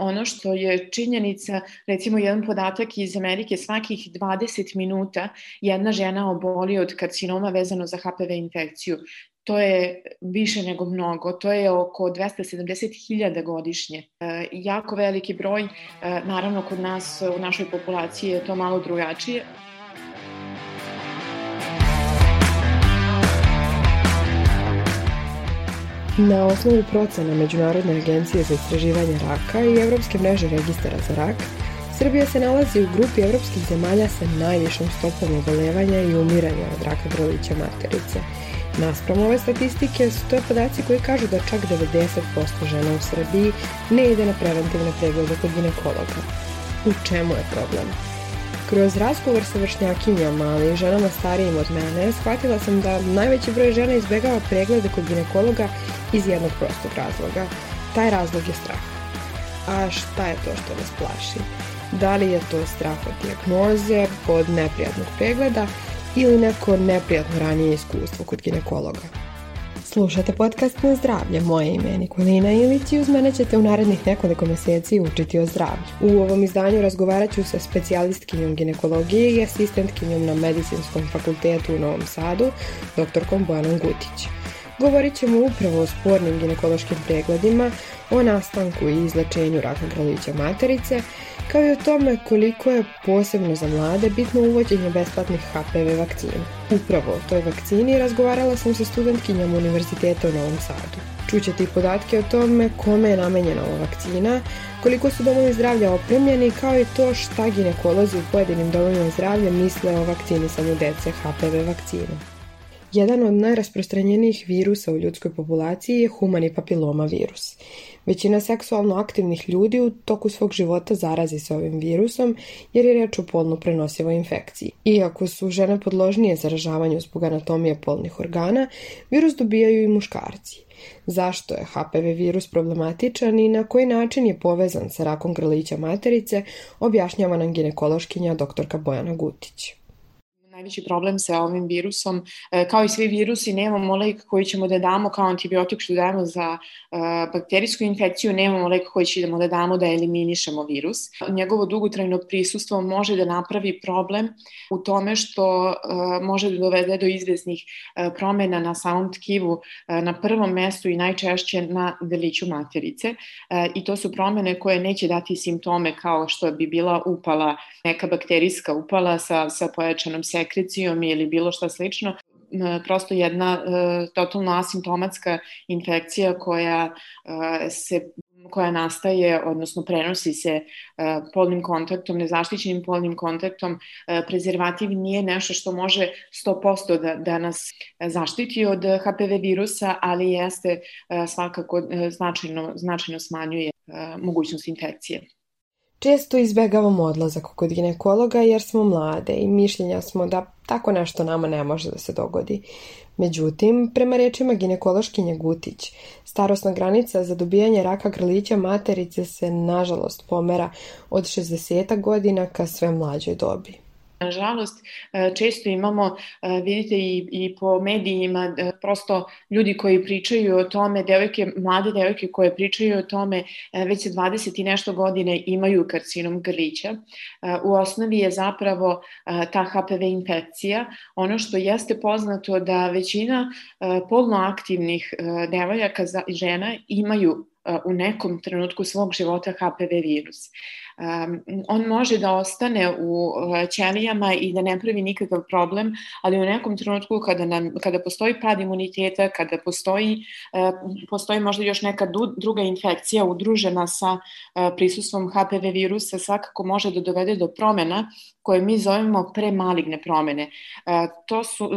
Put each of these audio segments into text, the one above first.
ono što je činjenica, recimo jedan podatak iz Amerike, svakih 20 minuta jedna žena oboli od karcinoma vezano za HPV infekciju. To je više nego mnogo, to je oko 270.000 godišnje. E, jako veliki broj, e, naravno kod nas u našoj populaciji je to malo drugačije. Na osnovu procena Međunarodne agencije za istraživanje raka i Evropske mreže registara za rak, Srbija se nalazi u grupi evropskih zemalja sa najvišom stopom obolevanja i umiranja od raka grlića materice. Naspram ove statistike su to podaci koji kažu da čak 90% žena u Srbiji ne ide na preventivne preglede kod ginekologa. U čemu je problem? Kroz razgovor sa vršnjakinjama, ali i ženama starijim od mene, shvatila sam da najveći broj žena izbegava preglede kod ginekologa iz jednog prostog razloga. Taj razlog je strah. A šta je to što nas plaši? Da li je to strah od diagnoze, od neprijatnog pregleda ili neko neprijatno ranije iskustvo kod ginekologa? Slušate podcast na zdravlje. Moje ime je Nikolina Ilić i uz mene ćete u narednih nekoliko meseci učiti o zdravlju. U ovom izdanju razgovarat ću sa specijalistkinjom ginekologije i asistentkinjom na Medicinskom fakultetu u Novom Sadu, doktorkom Bojanom Gutić. Govorit ćemo upravo o spornim ginekološkim pregledima, o nastanku i izlečenju raka grlića materice, kao i o tome koliko je posebno za mlade bitno uvođenje besplatnih HPV vakcina. Upravo o toj vakcini razgovarala sam sa studentkinjom Univerziteta u Novom Sadu. Čućete i podatke o tome kome je namenjena ova vakcina, koliko su domovi zdravlja opremljeni, kao i to šta ginekolozi u pojedinim domovima zdravlja misle o vakcinisanju dece HPV vakcinom. Jedan od najrasprostranjenijih virusa u ljudskoj populaciji je humani papiloma virus. Većina seksualno aktivnih ljudi u toku svog života zarazi se ovim virusom jer je reč o polno prenosivoj infekciji. Iako su žene podložnije zaražavanju zbog anatomije polnih organa, virus dobijaju i muškarci. Zašto je HPV virus problematičan i na koji način je povezan sa rakom grlića materice, objašnjava nam ginekološkinja doktorka Bojana Gutić najveći problem sa ovim virusom. E, kao i svi virusi, nemamo lek koji ćemo da damo kao antibiotik što dajemo za e, bakterijsku infekciju, nemamo lek koji ćemo da damo da eliminišemo virus. Njegovo dugotrajno prisustvo može da napravi problem u tome što e, može da dovede do izvesnih promena na samom tkivu na prvom mestu i najčešće na deliću materice. I to su promene koje neće dati simptome kao što bi bila upala, neka bakterijska upala sa, sa pojačanom sekcijom sekrecijom ili bilo šta slično, prosto jedna e, totalno asimptomatska infekcija koja e, se koja nastaje, odnosno prenosi se e, polnim kontaktom, nezaštićenim polnim kontaktom. Prezervativ nije nešto što može 100% da, da nas zaštiti od HPV virusa, ali jeste svakako značajno, značajno smanjuje mogućnost infekcije. Često izbegavamo odlazak kod ginekologa jer smo mlade i mišljenja smo da tako nešto nama ne može da se dogodi. Međutim, prema rečima ginekološkinje Gutić, starosna granica za dobijanje raka grlića materice se nažalost pomera od 60 godina ka sve mlađoj dobi. Nažalost, e, često imamo, e, vidite i, i po medijima, e, prosto ljudi koji pričaju o tome, devojke, mlade devojke koje pričaju o tome već se 20 i nešto godine imaju karcinom grlića. U osnovi je zapravo ta HPV infekcija. Ono što jeste poznato da većina polno aktivnih devojaka žena imaju u nekom trenutku svog života HPV virus. On može da ostane u ćelijama i da ne pravi nikakav problem, ali u nekom trenutku kada, nam, kada postoji pad imuniteta, kada postoji, uh, postoji možda još neka druga infekcija udružena sa uh, prisustvom HPV virusa, svakako može da dovede do promena koje mi zovemo premaligne promene. To su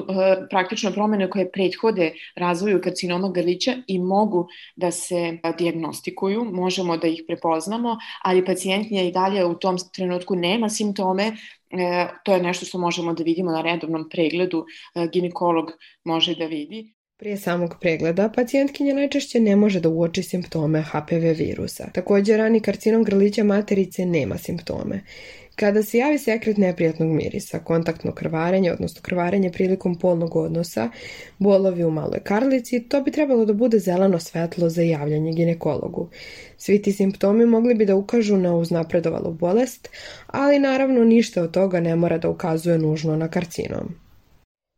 praktično promene koje prethode razvoju karcinoma grlića i mogu da se diagnostikuju, možemo da ih prepoznamo, ali pacijent je dalje u tom trenutku nema simptome, to je nešto što možemo da vidimo na redovnom pregledu, ginekolog može da vidi. Prije samog pregleda, pacijentkinja najčešće ne može da uoči simptome HPV virusa. Također, rani karcinom grlića materice nema simptome. Kada se javi sekret neprijatnog mirisa, kontaktno krvarenje, odnosno krvarenje prilikom polnog odnosa, bolovi u maloj karlici, to bi trebalo da bude zeleno svetlo za javljanje ginekologu. Svi ti simptomi mogli bi da ukažu na uznapredovalu bolest, ali naravno ništa od toga ne mora da ukazuje nužno na karcinom.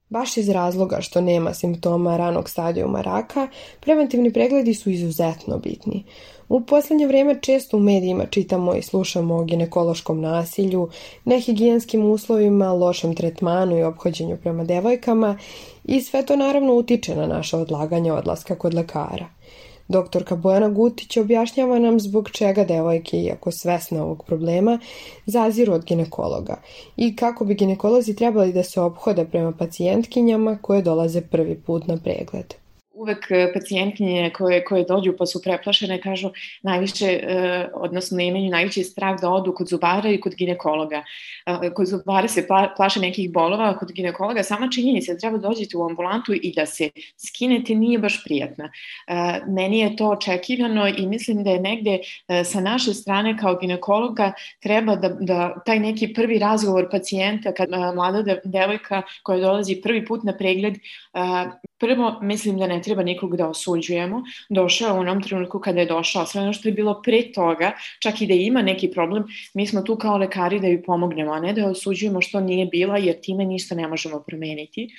Baš iz razloga što nema simptoma ranog stadijuma raka, preventivni pregledi su izuzetno bitni. U poslednje vreme često u medijima čitamo i slušamo o ginekološkom nasilju, nehigijenskim uslovima, lošem tretmanu i obhođenju prema devojkama i sve to naravno utiče na naše odlaganje odlaska kod lekara. Doktorka Bojana Gutić objašnjava nam zbog čega devojke, iako svesne ovog problema, zaziru od ginekologa i kako bi ginekolozi trebali da se obhode prema pacijentkinjama koje dolaze prvi put na pregled uvek e, pacijentkinje koje, koje dođu pa su preplašene kažu najviše, e, odnosno imaju najveći strah da odu kod zubara i kod ginekologa. E, kod zubara se plaše nekih bolova, kod ginekologa sama činjenica da treba dođete u ambulantu i da se skinete nije baš prijatna. Meni je to očekivano i mislim da je negde sa naše strane kao ginekologa treba da, da taj neki prvi razgovor pacijenta kad mlada devojka koja dolazi prvi put na pregled Prvo, mislim da ne treba nikog da osuđujemo. Došao u onom trenutku kada je došao, sve ono što je bilo pre toga, čak i da ima neki problem, mi smo tu kao lekari da ju pomognemo, a ne da osuđujemo što nije bila, jer time ništa ne možemo promeniti.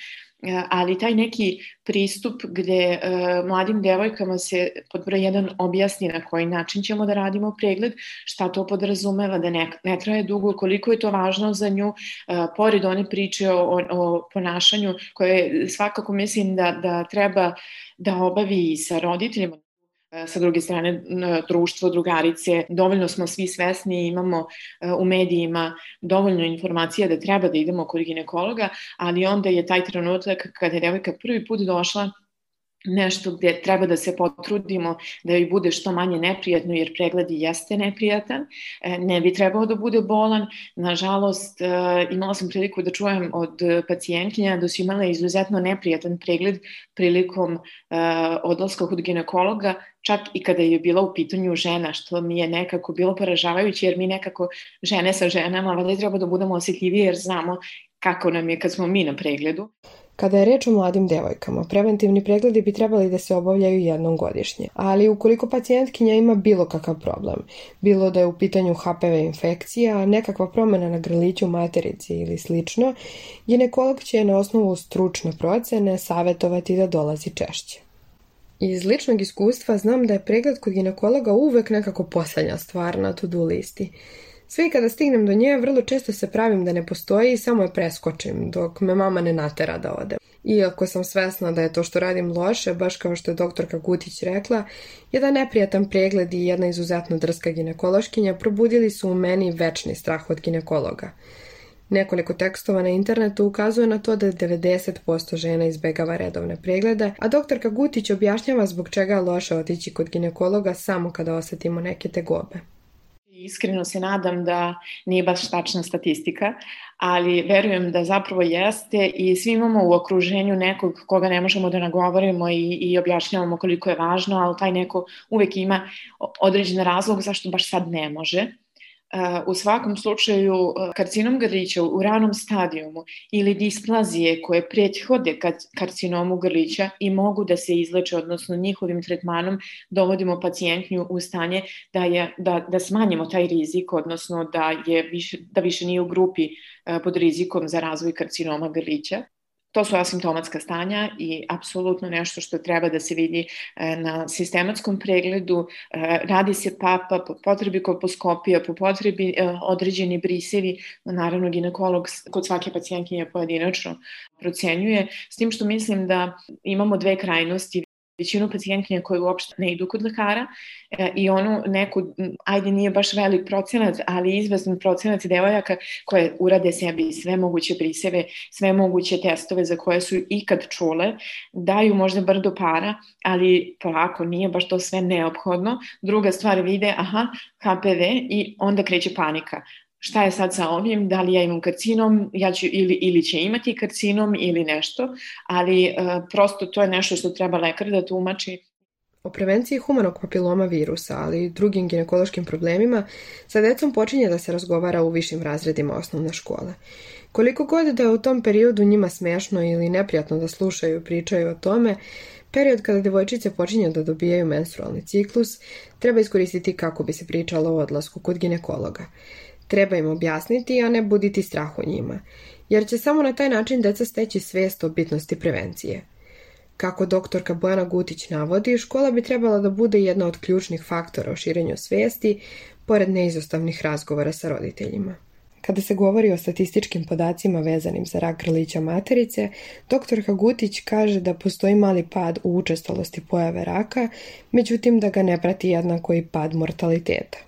E, ali taj neki pristup gde uh, mladim devojkama se pod broj jedan objasni na koji način ćemo da radimo pregled, šta to podrazumeva, da ne, ne traje dugo, koliko je to važno za nju, uh, pored one priče o, o ponašanju koje svakako mislim da, da treba da obavi i sa roditeljima sa druge strane društvo, drugarice, dovoljno smo svi svesni imamo e, u medijima dovoljno informacija da treba da idemo kod ginekologa, ali onda je taj trenutak kada je devojka prvi put došla nešto gde treba da se potrudimo da joj bude što manje neprijatno jer pregled jeste neprijatan, e, ne bi trebao da bude bolan. Nažalost, imala sam priliku da čujem od pacijentkinja da su imale izuzetno neprijatan pregled prilikom odlaska kod ginekologa čak i kada je bila u pitanju žena, što mi je nekako bilo poražavajuće, jer mi nekako žene sa ženama, valjda treba da budemo osjetljivije jer znamo kako nam je kad smo mi na pregledu. Kada je reč o mladim devojkama, preventivni pregledi bi trebali da se obavljaju jednom godišnje, ali ukoliko pacijentkinja ima bilo kakav problem, bilo da je u pitanju HPV infekcija, nekakva promena na grliću materici ili slično, ginekolog će na osnovu stručne procene savjetovati da dolazi češće. Iz ličnog iskustva znam da je pregled kod ginekologa uvek nekako poslednja stvar na to-do listi. Sve i kada stignem do nje, vrlo često se pravim da ne postoji i samo je preskočim, dok me mama ne natera da ode. Iako sam svesna da je to što radim loše, baš kao što je doktorka Gutić rekla, jedan neprijatan pregled i jedna izuzetno drska ginekološkinja probudili su u meni večni strah od ginekologa. Nekoliko tekstova na internetu ukazuje na to da 90% žena izbegava redovne preglede, a doktorka Gutić objašnjava zbog čega je loše otići kod ginekologa samo kada osetimo neke tegobe. Iskreno se nadam da nije baš tačna statistika, ali verujem da zapravo jeste i svi imamo u okruženju nekog koga ne možemo da nagovorimo i, i objašnjavamo koliko je važno, ali taj neko uvek ima određen razlog zašto baš sad ne može u svakom slučaju karcinom grlića u ranom stadijumu ili displazije koje prethode karcinomu grlića i mogu da se izleče, odnosno njihovim tretmanom dovodimo pacijentnju u stanje da, je, da, da smanjimo taj rizik, odnosno da, je više, da više nije u grupi pod rizikom za razvoj karcinoma grlića. To su asimptomatska stanja i apsolutno nešto što treba da se vidi e, na sistematskom pregledu. E, radi se papa, po potrebi kolposkopija, po potrebi e, određeni brisevi, naravno ginekolog kod svake pacijentkinje pojedinačno procenjuje, s tim što mislim da imamo dve krajnosti većinu pacijentkinja koje uopšte ne idu kod lekara e, i onu neku, ajde nije baš velik procenac, ali izvestan procenac devojaka koje urade sebi sve moguće priseve, sve moguće testove za koje su ikad čule, daju možda brdo para, ali polako nije baš to sve neophodno. Druga stvar vide, aha, HPV i onda kreće panika šta je sad sa ovim, da li ja imam karcinom, ja ću ili, ili će imati karcinom ili nešto, ali uh, prosto to je nešto što treba lekar da tumači. O prevenciji humanog papiloma virusa, ali i drugim ginekološkim problemima, sa decom počinje da se razgovara u višim razredima osnovne škole. Koliko god da je u tom periodu njima smešno ili neprijatno da slušaju i pričaju o tome, period kada devojčice počinju da dobijaju menstrualni ciklus treba iskoristiti kako bi se pričalo o odlasku kod ginekologa. Treba im objasniti, a ne buditi strah o njima, jer će samo na taj način deca steći svest o bitnosti prevencije. Kako doktorka Bojana Gutić navodi, škola bi trebala da bude jedna od ključnih faktora o širenju svesti, pored neizostavnih razgovora sa roditeljima. Kada se govori o statističkim podacima vezanim za rak grlića materice, doktorka Gutić kaže da postoji mali pad u učestalosti pojave raka, međutim da ga ne prati jednako i pad mortaliteta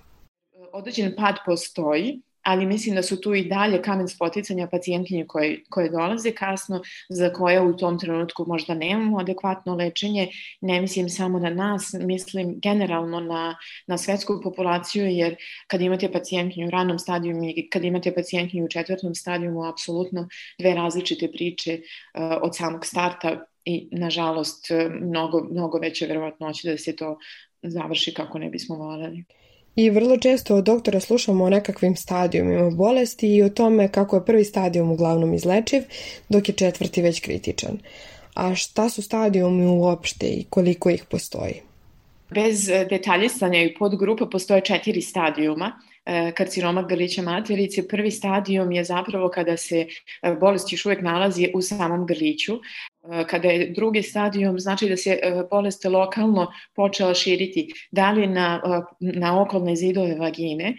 određen pad postoji, ali mislim da su tu i dalje kamen spoticanja pacijentkinje koje, koje dolaze kasno, za koje u tom trenutku možda nemamo adekvatno lečenje. Ne mislim samo na nas, mislim generalno na, na svetsku populaciju, jer kad imate pacijentkinju u ranom stadijumu i kad imate pacijentkinju u četvrtom stadijumu, apsolutno dve različite priče uh, od samog starta i nažalost mnogo, mnogo veće verovatnoće da se to završi kako ne bismo voljeli. I vrlo često od doktora slušamo o nekakvim stadijumima bolesti i o tome kako je prvi stadijum uglavnom izlečiv, dok je četvrti već kritičan. A šta su stadijumi uopšte i koliko ih postoji? Bez detaljistanja i podgrupa postoje četiri stadijuma e, karcinoma grlića materice. Prvi stadijum je zapravo kada se e, bolest još uvek nalazi u samom grliću. Kada je drugi stadijum, znači da se e, bolest lokalno počela širiti da li na, e, na okolne zidove vagine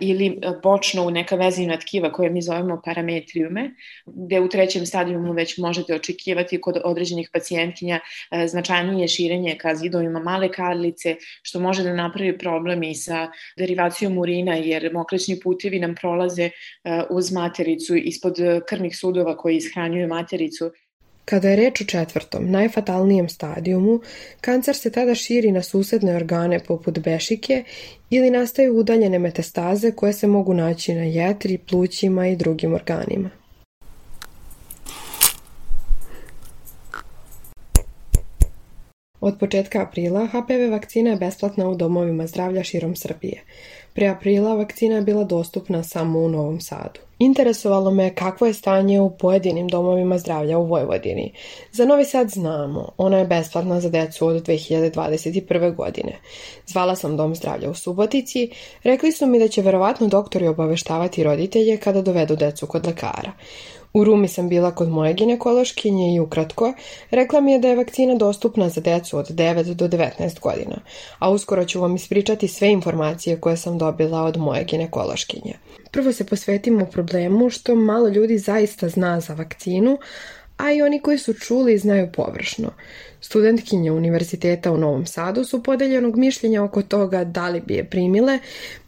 ili bočno u neka vezivna tkiva koje mi zovemo parametrijume, gde u trećem stadijumu već možete očekivati kod određenih pacijentkinja značajnije širenje ka zidovima male karlice, što može da napravi problem i sa derivacijom urina, jer mokrećni putevi nam prolaze uz matericu ispod krvnih sudova koji ishranjuju matericu Kada je reč o četvrtom, najfatalnijem stadijumu, kancer se tada širi na susedne organe poput bešike ili nastaju udaljene metastaze koje se mogu naći na jetri, plućima i drugim organima. Od početka aprila HPV vakcina je besplatna u domovima zdravlja širom Srbije. Pre aprila vakcina je bila dostupna samo u Novom Sadu. Interesovalo me kakvo je stanje u pojedinim domovima zdravlja u Vojvodini. Za Novi Sad znamo, ona je besplatna za decu od 2021. godine. Zvala sam dom zdravlja u Subotici, rekli su mi da će verovatno doktori obaveštavati roditelje kada dovedu decu kod lekara. U Rumi sam bila kod moje ginekološkinje i ukratko, rekla mi je da je vakcina dostupna za decu od 9 do 19 godina, a uskoro ću vam ispričati sve informacije koje sam dobila od moje ginekološkinje. Prvo se posvetimo problemu što malo ljudi zaista zna za vakcinu, a i oni koji su čuli znaju površno. Studentkinje Univerziteta u Novom Sadu su podeljenog mišljenja oko toga da li bi je primile,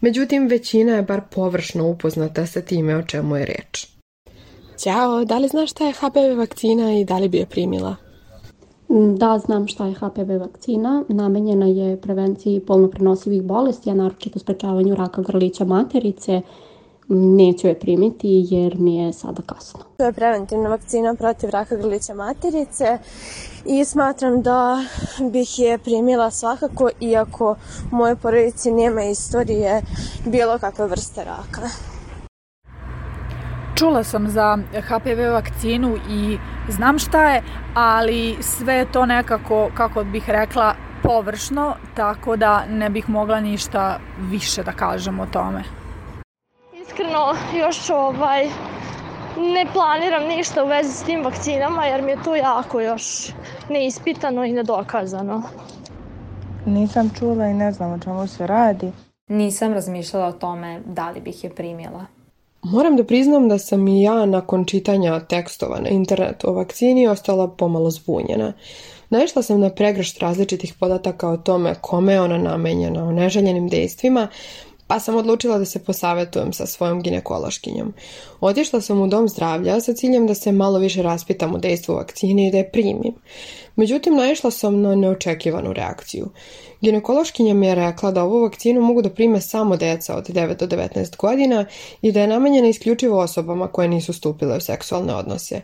međutim većina je bar površno upoznata sa time o čemu je reč. Ćao, da li znaš šta je HPV vakcina i da li bi je primila? Da, znam šta je HPV vakcina. Namenjena je prevenciji polno prenosivih bolesti, a naročito sprečavanju raka grlića materice. Neću je primiti jer mi je sada kasno. To je preventivna vakcina protiv raka grlića materice i smatram da bih je primila svakako iako u mojoj porodici nema istorije bilo kakve vrste raka. Čula sam za HPV vakcinu i znam šta je, ali sve je to nekako, kako bih rekla, površno, tako da ne bih mogla ništa više da kažem o tome. Iskreno, još ovaj, ne planiram ništa u vezi s tim vakcinama, jer mi je to jako još neispitano i nedokazano. Nisam čula i ne znam o čemu se radi. Nisam razmišljala o tome da li bih je primjela. Moram da priznam da sam i ja nakon čitanja tekstova na internetu o vakcini ostala pomalo zbunjena. Naišla sam na pregršt različitih podataka o tome kome je ona namenjena, o neželjenim dejstvima, pa sam odlučila da se posavetujem sa svojom ginekološkinjom. Otišla sam u dom zdravlja sa ciljem da se malo više raspitam o dejstvu vakcine i da je primim. Međutim, naišla sam na neočekivanu reakciju. Ginekološkinja mi je rekla da ovu vakcinu mogu da prime samo deca od 9 do 19 godina i da je namenjena isključivo osobama koje nisu stupile u seksualne odnose.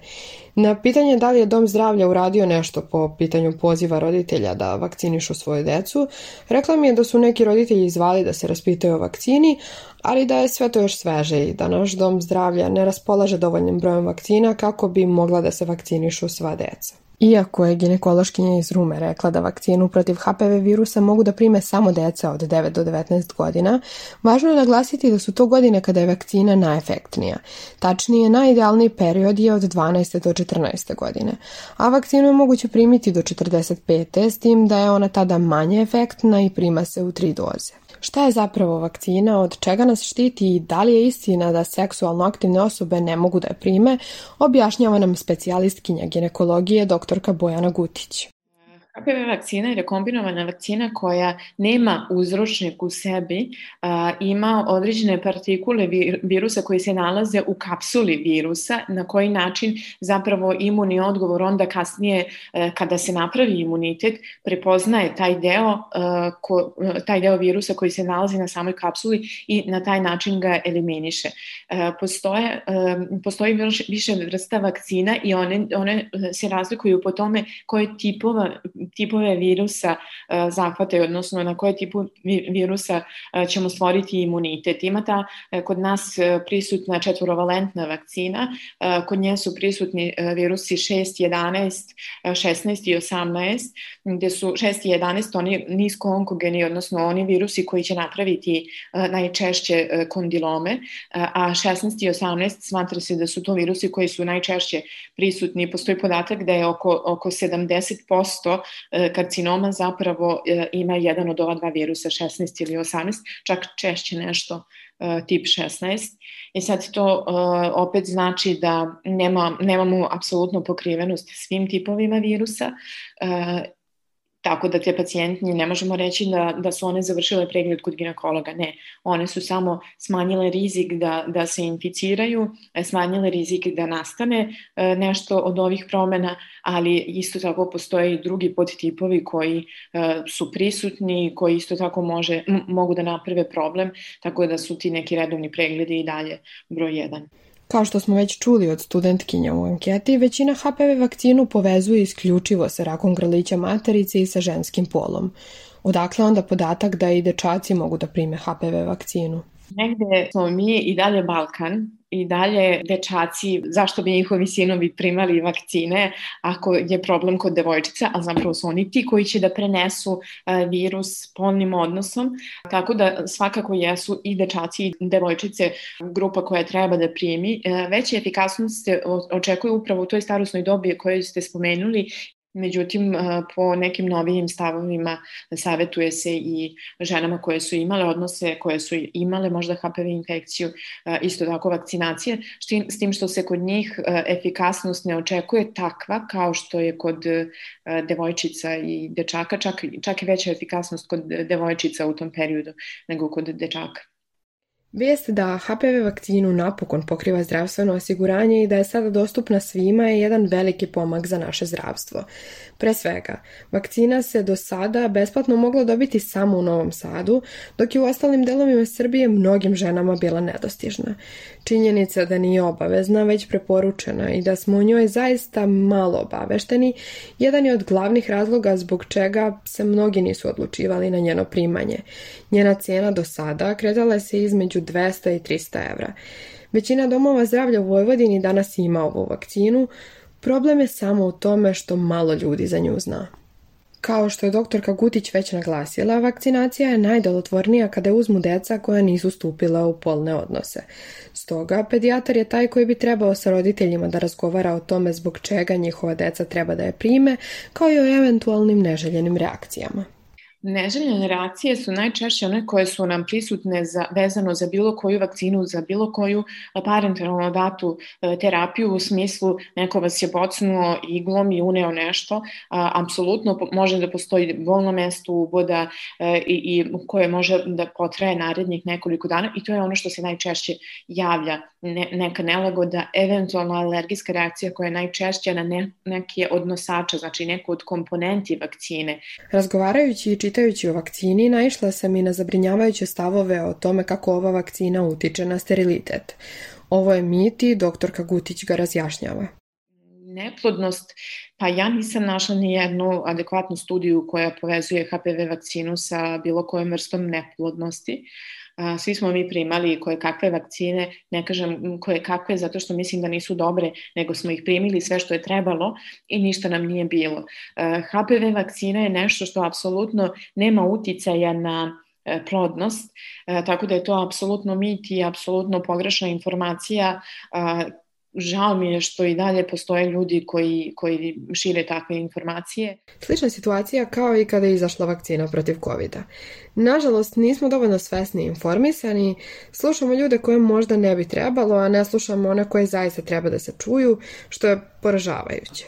Na pitanje da li je Dom zdravlja uradio nešto po pitanju poziva roditelja da vakcinišu svoju decu, rekla mi je da su neki roditelji zvali da se raspitaju o vakcini, ali da je sve to još sveže i da naš Dom zdravlja ne raspolaže dovoljnim brojem vakcina kako bi mogla da se vakcinišu sva deca. Iako je ginekološkinja iz Rume rekla da vakcinu protiv HPV virusa mogu da prime samo deca od 9 do 19 godina, važno je naglasiti da su to godine kada je vakcina najefektnija. Tačnije, najidealniji period je od 12. do 14. godine, a vakcinu je moguće primiti do 45. s tim da je ona tada manje efektna i prima se u tri doze. Šta je zapravo vakcina, od čega nas štiti? I da li je istina da seksualno aktivne osobe ne mogu da je prime, objašnjava nam specijalistkinja ginekologije doktorka Bojana Gutić. HPV vakcina je rekombinovana vakcina koja nema uzročnik u sebi, a, ima određene partikule virusa koji se nalaze u kapsuli virusa, na koji način zapravo imunni odgovor onda kasnije a, kada se napravi imunitet prepoznaje taj deo, a, ko, taj deo virusa koji se nalazi na samoj kapsuli i na taj način ga eliminiše. Postoje, postoji više vrsta vakcina i one, one se razlikuju po tome koje tipova tipove virusa e, zahvataju, odnosno na koje tipu virusa e, ćemo stvoriti imunitet. Ima ta e, kod nas prisutna četvorovalentna vakcina, kod nje su prisutni virusi 6, 11, 16 i 18, gde su 6 i 11 oni nisko onkogeni, odnosno oni virusi koji će napraviti najčešće kondilome, a 16 i 18 smatra se da su to virusi koji su najčešće prisutni. Postoji podatak da je oko, oko 70% E, karcinoma zapravo e, ima jedan od ova dva virusa, 16 ili 18, čak češće nešto e, tip 16. I sad to opet znači da nema, nemamo apsolutno pokrivenost svim tipovima virusa Tako da te pacijentnje ne možemo reći da, da su one završile pregled kod ginekologa, ne. One su samo smanjile rizik da, da se inficiraju, e, smanjile rizik da nastane e, nešto od ovih promena, ali isto tako postoje i drugi podtipovi koji e, su prisutni, koji isto tako može, mogu da naprave problem, tako da su ti neki redovni pregledi i dalje broj 1. Kao što smo već čuli od studentkinja u anketi, većina HPV vakcinu povezuje isključivo sa rakom grlića materice i sa ženskim polom. Odakle onda podatak da i dečaci mogu da prime HPV vakcinu? Negde smo mi i dalje Balkan, i dalje dečaci, zašto bi njihovi sinovi primali vakcine ako je problem kod devojčica, ali zapravo su oni ti koji će da prenesu e, virus polnim odnosom, tako da svakako jesu i dečaci i devojčice grupa koja treba da primi. E, veća efikasnost se očekuje upravo u toj starosnoj dobi koju ste spomenuli Međutim, po nekim novijim stavovima savetuje se i ženama koje su imale odnose, koje su imale možda HPV infekciju, isto tako vakcinacije, s tim što se kod njih efikasnost ne očekuje takva kao što je kod devojčica i dečaka, čak, čak i veća efikasnost kod devojčica u tom periodu nego kod dečaka. Vijest da HPV vakcinu napokon pokriva zdravstveno osiguranje i da je sada dostupna svima je jedan veliki pomak za naše zdravstvo. Pre svega, vakcina se do sada besplatno mogla dobiti samo u Novom Sadu, dok je u ostalim delovima Srbije mnogim ženama bila nedostižna. Činjenica da nije obavezna, već preporučena i da smo o njoj zaista malo obavešteni, jedan je od glavnih razloga zbog čega se mnogi nisu odlučivali na njeno primanje. Njena cena do sada kretala se između 200 i 300 evra. Većina domova zdravlja u Vojvodini danas ima ovu vakcinu, problem je samo u tome što malo ljudi za nju zna. Kao što je doktorka Gutić već naglasila, vakcinacija je najdelotvornija kada uzmu deca koja nisu stupila u polne odnose. Stoga, pedijatar je taj koji bi trebao sa roditeljima da razgovara o tome zbog čega njihova deca treba da je prime, kao i o eventualnim neželjenim reakcijama. Neželjene reakcije su najčešće one koje su nam prisutne za, vezano za bilo koju vakcinu, za bilo koju parenteralno datu e, terapiju u smislu neko vas je bocnuo iglom i uneo nešto. A, apsolutno može da postoji bolno mesto uboda e, i, i koje može da potraje narednih nekoliko dana i to je ono što se najčešće javlja ne, neka nelagoda, eventualno alergijska reakcija koja je najčešća na ne, neke od nosača, znači neku od komponenti vakcine. Razgovarajući čitajući o vakcini, naišla sam i na zabrinjavajuće stavove o tome kako ova vakcina utiče na sterilitet. Ovo je mit i doktorka Gutić ga razjašnjava neplodnost, pa ja nisam našla ni jednu adekvatnu studiju koja povezuje HPV vakcinu sa bilo kojom vrstom neplodnosti svi smo mi primali koje kakve vakcine, ne kažem koje kakve zato što mislim da nisu dobre, nego smo ih primili sve što je trebalo i ništa nam nije bilo. HPV vakcina je nešto što apsolutno nema uticaja na e, plodnost, e, tako da je to apsolutno mit i apsolutno pogrešna informacija žao mi je što i dalje postoje ljudi koji, koji šire takve informacije. Slična situacija kao i kada je izašla vakcina protiv covid -a. Nažalost, nismo dovoljno svesni i informisani, slušamo ljude koje možda ne bi trebalo, a ne slušamo one koje zaista treba da se čuju, što je poražavajuće.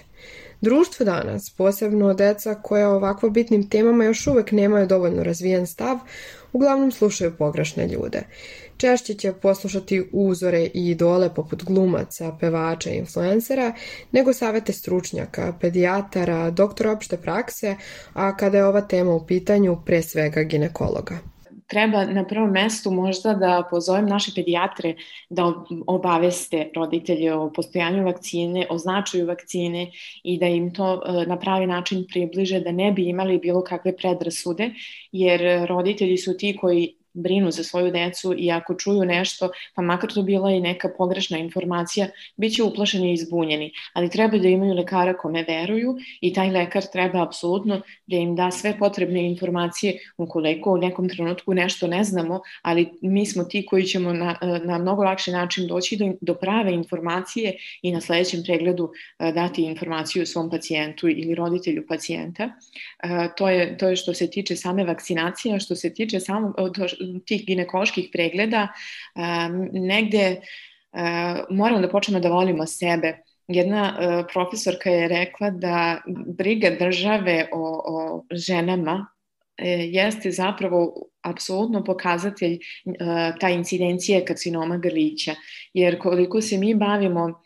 Društvo danas, posebno deca koja o ovakvo bitnim temama još uvek nemaju dovoljno razvijen stav, uglavnom slušaju pogrešne ljude. Češće će poslušati uzore i idole poput glumaca, pevača i influencera, nego savete stručnjaka, pedijatara, doktora opšte prakse, a kada je ova tema u pitanju, pre svega ginekologa. Treba na prvom mestu možda da pozovem naše pedijatre da obaveste roditelje o postojanju vakcine, o značaju vakcine i da im to e, na pravi način približe, da ne bi imali bilo kakve predrasude, jer roditelji su ti koji brinu za svoju decu i ako čuju nešto, pa makar to bila i neka pogrešna informacija, bit će uplašeni i izbunjeni. Ali treba da imaju lekara kome veruju i taj lekar treba apsolutno da im da sve potrebne informacije ukoliko u nekom trenutku nešto ne znamo, ali mi smo ti koji ćemo na, na mnogo lakši način doći do, do prave informacije i na sledećem pregledu e, dati informaciju svom pacijentu ili roditelju pacijenta. E, to je, to je što se tiče same vakcinacije, što se tiče samo, tih ginekoloških pregleda negde moramo da počnemo da volimo sebe. Jedna profesorka je rekla da briga države o, o ženama e, jeste zapravo apsolutno pokazatelj ta incidencije karcinoma grlića. Jer koliko se mi bavimo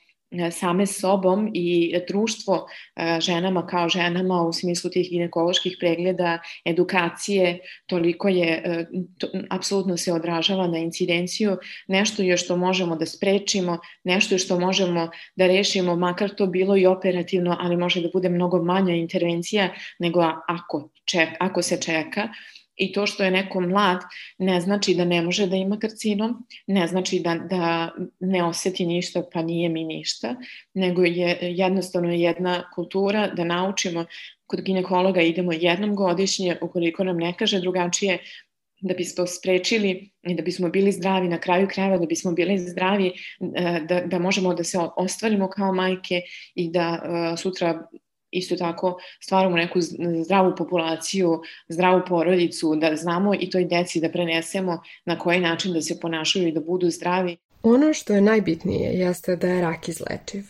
same sobom i društvo e, ženama kao ženama u smislu tih ginekoloških pregleda, edukacije, toliko je, e, to, apsolutno se odražava na incidenciju, nešto je što možemo da sprečimo, nešto je što možemo da rešimo, makar to bilo i operativno, ali može da bude mnogo manja intervencija nego ako, ček, ako se čeka i to što je neko mlad ne znači da ne može da ima karcinom, ne znači da, da ne oseti ništa pa nije mi ništa, nego je jednostavno jedna kultura da naučimo kod ginekologa idemo jednom godišnje, ukoliko nam ne kaže drugačije, da bismo sprečili i da bismo bili zdravi na kraju krajeva, da bismo bili zdravi, e, da, da možemo da se ostvarimo kao majke i da uh, sutra isto tako stvaramo neku zdravu populaciju, zdravu porodicu, da znamo i toj deci da prenesemo na koji način da se ponašaju i da budu zdravi. Ono što je najbitnije jeste da je rak izlečiv.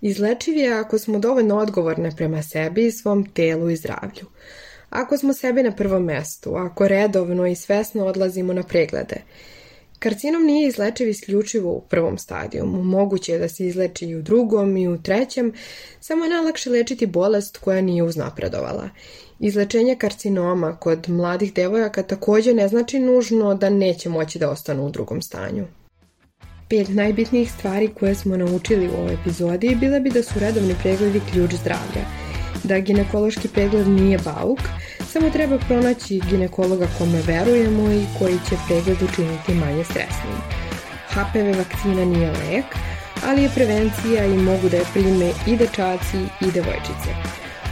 Izlečiv je ako smo dovoljno odgovorne prema sebi, svom telu i zdravlju. Ako smo sebi na prvom mestu, ako redovno i svesno odlazimo na preglede, Karcinom nije izlečiv isključivo u prvom stadijumu. Moguće je da se izleči i u drugom i u trećem, samo je najlakše lečiti bolest koja nije uznapredovala. Izlečenje karcinoma kod mladih devojaka takođe ne znači nužno da neće moći da ostanu u drugom stanju. Pet najbitnijih stvari koje smo naučili u ovoj epizodi bile bi da su redovni pregledi ključ zdravlja, da ginekološki pregled nije bauk, Samo treba pronaći ginekologa kome verujemo i koji će pregled učiniti manje stresnim. HPV vakcina nije lek, ali je prevencija i mogu da je prime i dečaci i devojčice.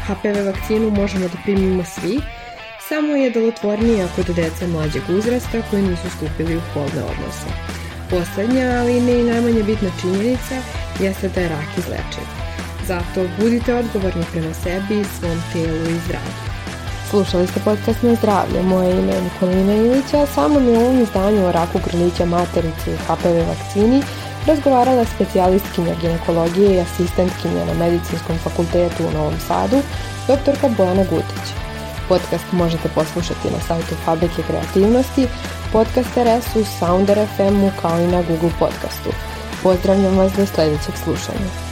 HPV vakcinu možemo da primimo svi, samo je delotvornija kod dece mlađeg uzrasta koji nisu stupili u polne odnose. Poslednja, ali ne i najmanje bitna činjenica, jeste da je rak izlečiv. Zato budite odgovorni prema sebi, svom telu i zdravlju. Slušali ste podcast na zdravlje. Moje ime je Nikolina Ilića, a sa mnom je u ovom izdanju o raku grlića materice i HPV vakcini razgovarala specijalistkinja ginekologije i asistentkinja na Medicinskom fakultetu u Novom Sadu, doktorka Bojana Gutić. Podcast možete poslušati na sajtu Fabrike kreativnosti, Podcast RS-u, Sounder FM-u kao i na Google podcastu. Pozdravljam vas do sledećeg slušanja.